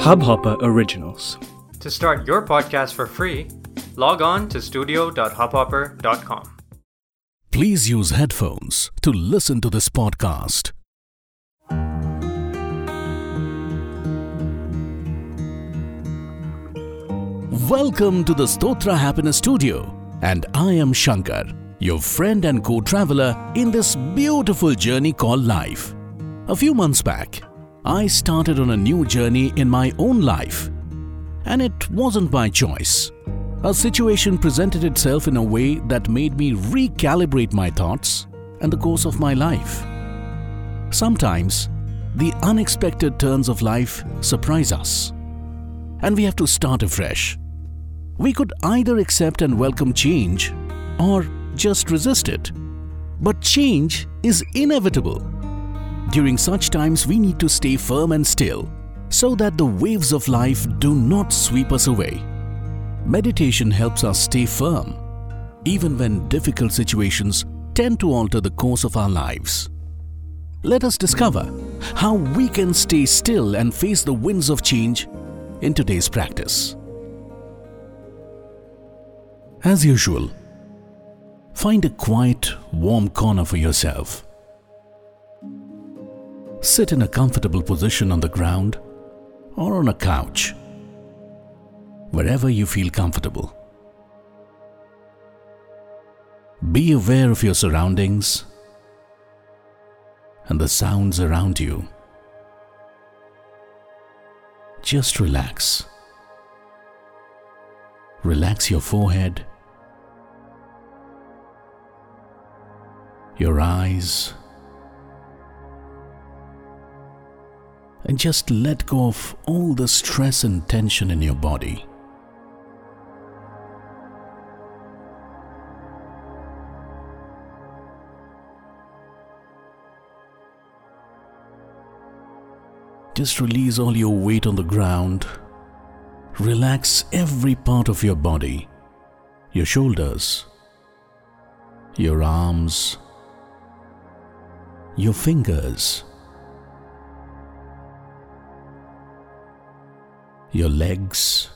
Hubhopper Originals. To start your podcast for free, log on to studio.hubhopper.com. Please use headphones to listen to this podcast. Welcome to the Stotra Happiness Studio, and I am Sankar, your friend and co traveler in this beautiful journey called life. A few months back, I started on a new journey in my own life, and it wasn't by choice. A situation presented itself in a way that made me recalibrate my thoughts and the course of my life. Sometimes, the unexpected turns of life surprise us, and we have to start afresh. We could either accept and welcome change or just resist it. But change is inevitable. During such times, we need to stay firm and still so that the waves of life do not sweep us away. Meditation helps us stay firm, even when difficult situations tend to alter the course of our lives. Let us discover how we can stay still and face the winds of change in today's practice. As usual, find a quiet, warm corner for yourself. Sit in a comfortable position on the ground or on a couch, wherever you feel comfortable. Be aware of your surroundings and the sounds around you. Just relax. Relax your forehead, your eyes, and just let go of all the stress and tension in your body. Just release all your weight on the ground. Relax every part of your body your shoulders, your arms, your fingers, your legs.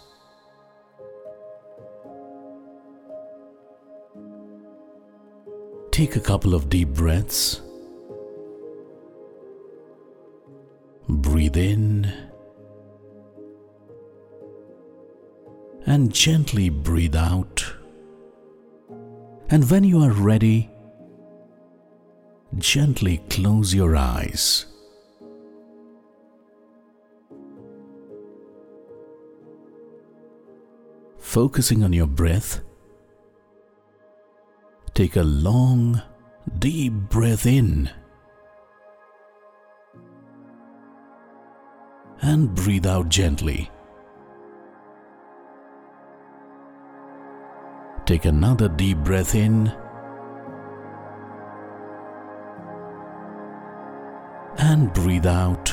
Take a couple of deep breaths. Breathe in and gently breathe out. And when you are ready, gently close your eyes. Focusing on your breath, take a long, deep breath in. and breathe out gently. Take another deep breath in and breathe out.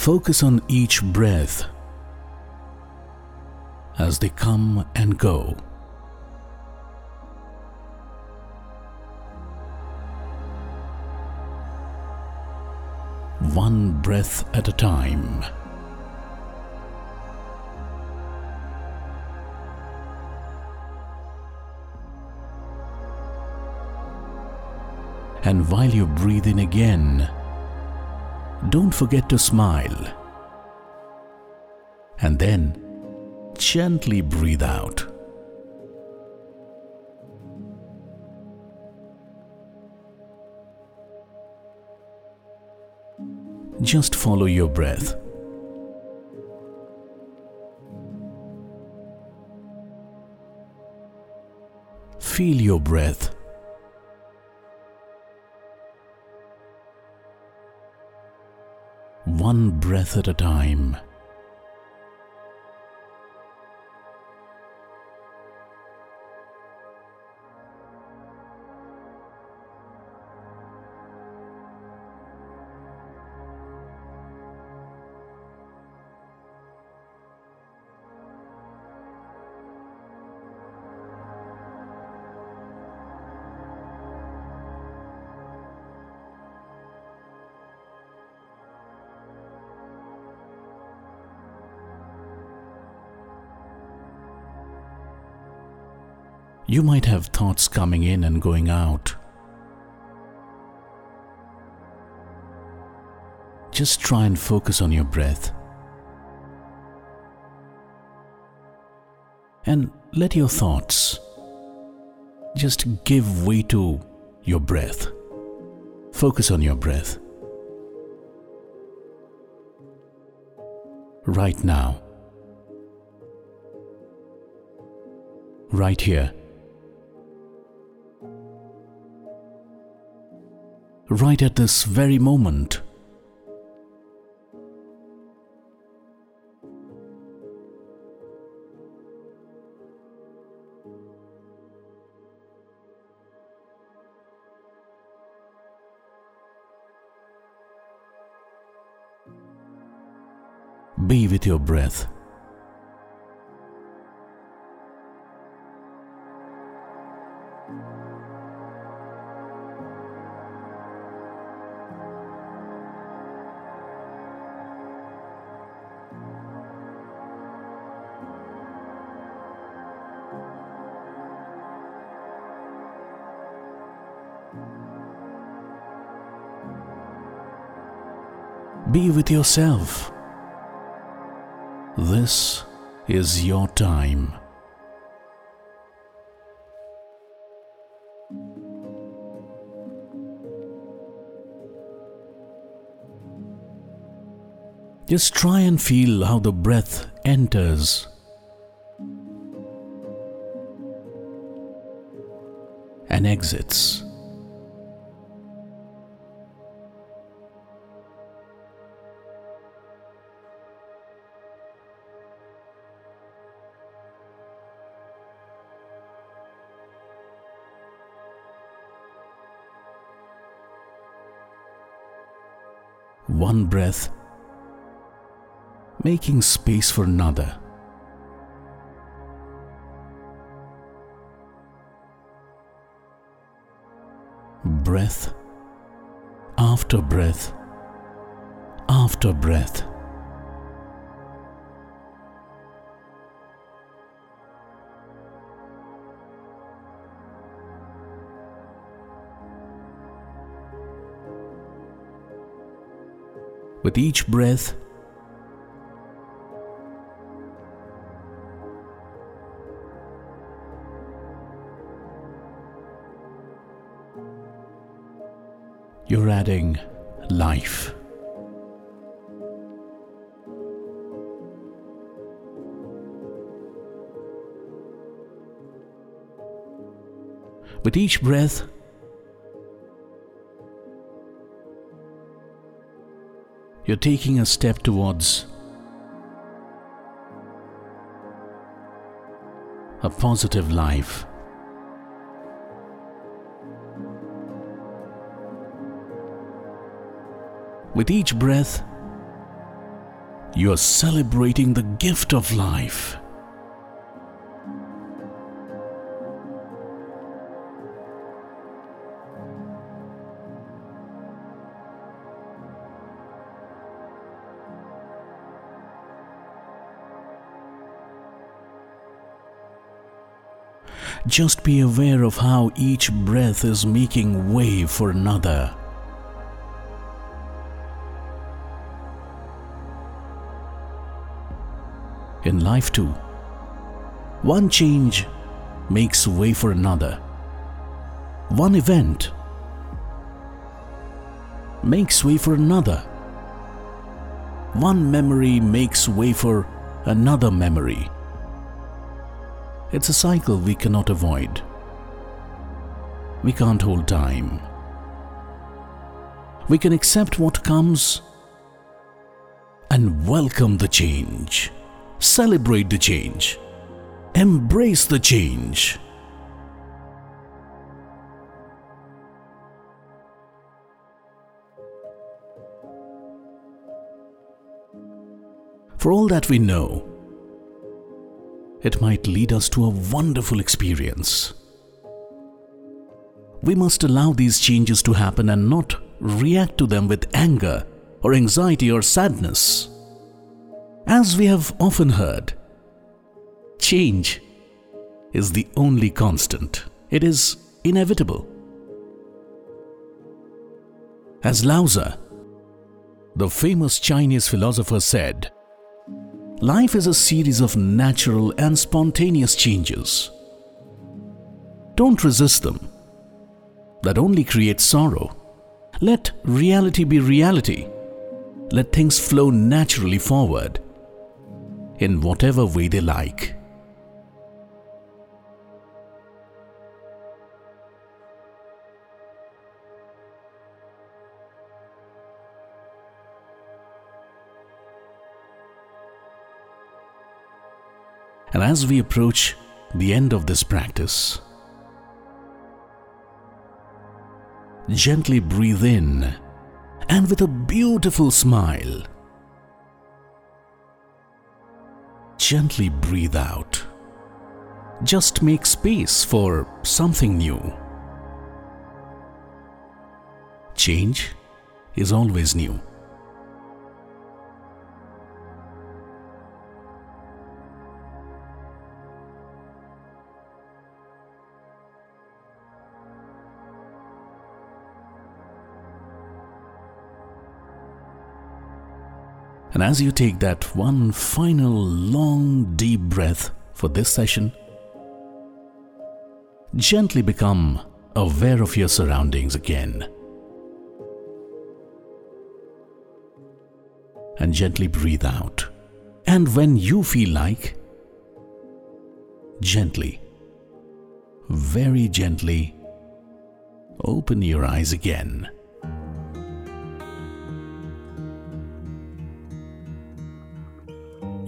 Focus on each breath as they come and go. One breath at a time. And while you breathe in again, don't forget to smile. And then gently breathe out. Just follow your breath. Feel your breath. One breath at a time. You might have thoughts coming in and going out. Just try and focus on your breath. And let your thoughts just give way to your breath. Focus on your breath. Right now. Right here. Right at this very moment. Be with your breath. Be with yourself. This is your time. Just try and feel how the breath enters and exits. One breath, making space for another. Breath after breath after breath. With each breath, you're adding life. With each breath, you're taking a step towards a positive life. With each breath, you are celebrating the gift of life. Just be aware of how each breath is making way for another. In life, too, one change makes way for another. One event makes way for another. One memory makes way for another memory. It's a cycle we cannot avoid. We can't hold time. We can accept what comes and welcome the change. Celebrate the change. Embrace the change. For all that we know, it might lead us to a wonderful experience. We must allow these changes to happen and not react to them with anger or anxiety or sadness. As we have often heard, change is the only constant. It is inevitable. As Lao Tzu, the famous Chinese philosopher, said, Life is a series of natural and spontaneous changes. Don't resist them. That only creates sorrow. Let reality be reality. Let things flow naturally forward in whatever way they like. And as we approach the end of this practice, gently breathe in and with a beautiful smile, gently breathe out. Just make space for something new. Change is always new. And as you take that one final long deep breath for this session, gently become aware of your surroundings again. And gently breathe out. And when you feel like, gently, very gently, open your eyes again.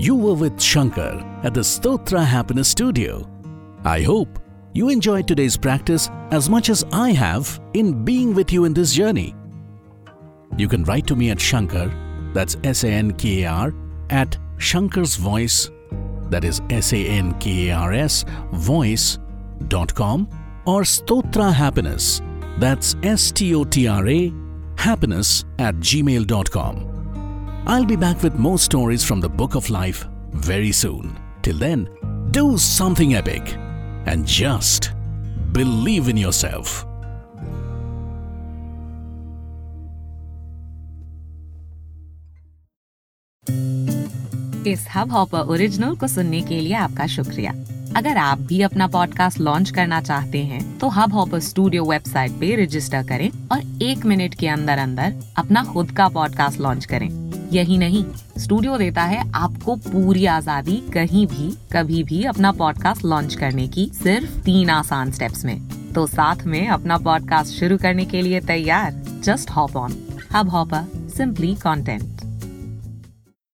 You were with Sankar at the Stotra Happiness Studio. I hope you enjoyed today's practice as much as I have in being with you in this journey. You can write to me at Sankar, that's S A N K A R, at Sankar's Voice, that is S A N K A R S, voice.com, or Stotra Happiness, that's S T O T R A, happiness at gmail.com. I'll be back with more stories from the Book of Life very soon. Till then, do something epic and just believe in yourself. इस Hubhopper original को सुनने के लिए आपका शुक्रिया अगर आप भी अपना पॉडकास्ट लॉन्च करना चाहते हैं तो हब हॉपर स्टूडियो वेबसाइट पे रजिस्टर करें और एक मिनट के अंदर अंदर अपना खुद का पॉडकास्ट लॉन्च करें यही नहीं स्टूडियो देता है आपको पूरी आज़ादी कहीं भी, कभी भी अपना पॉडकास्ट लॉन्च करने की सिर्फ़ तीन आसान स्टेप्स में। तो साथ में अपना पॉडकास्ट शुरू करने के लिए तैयार just hop on Hubhopper simply content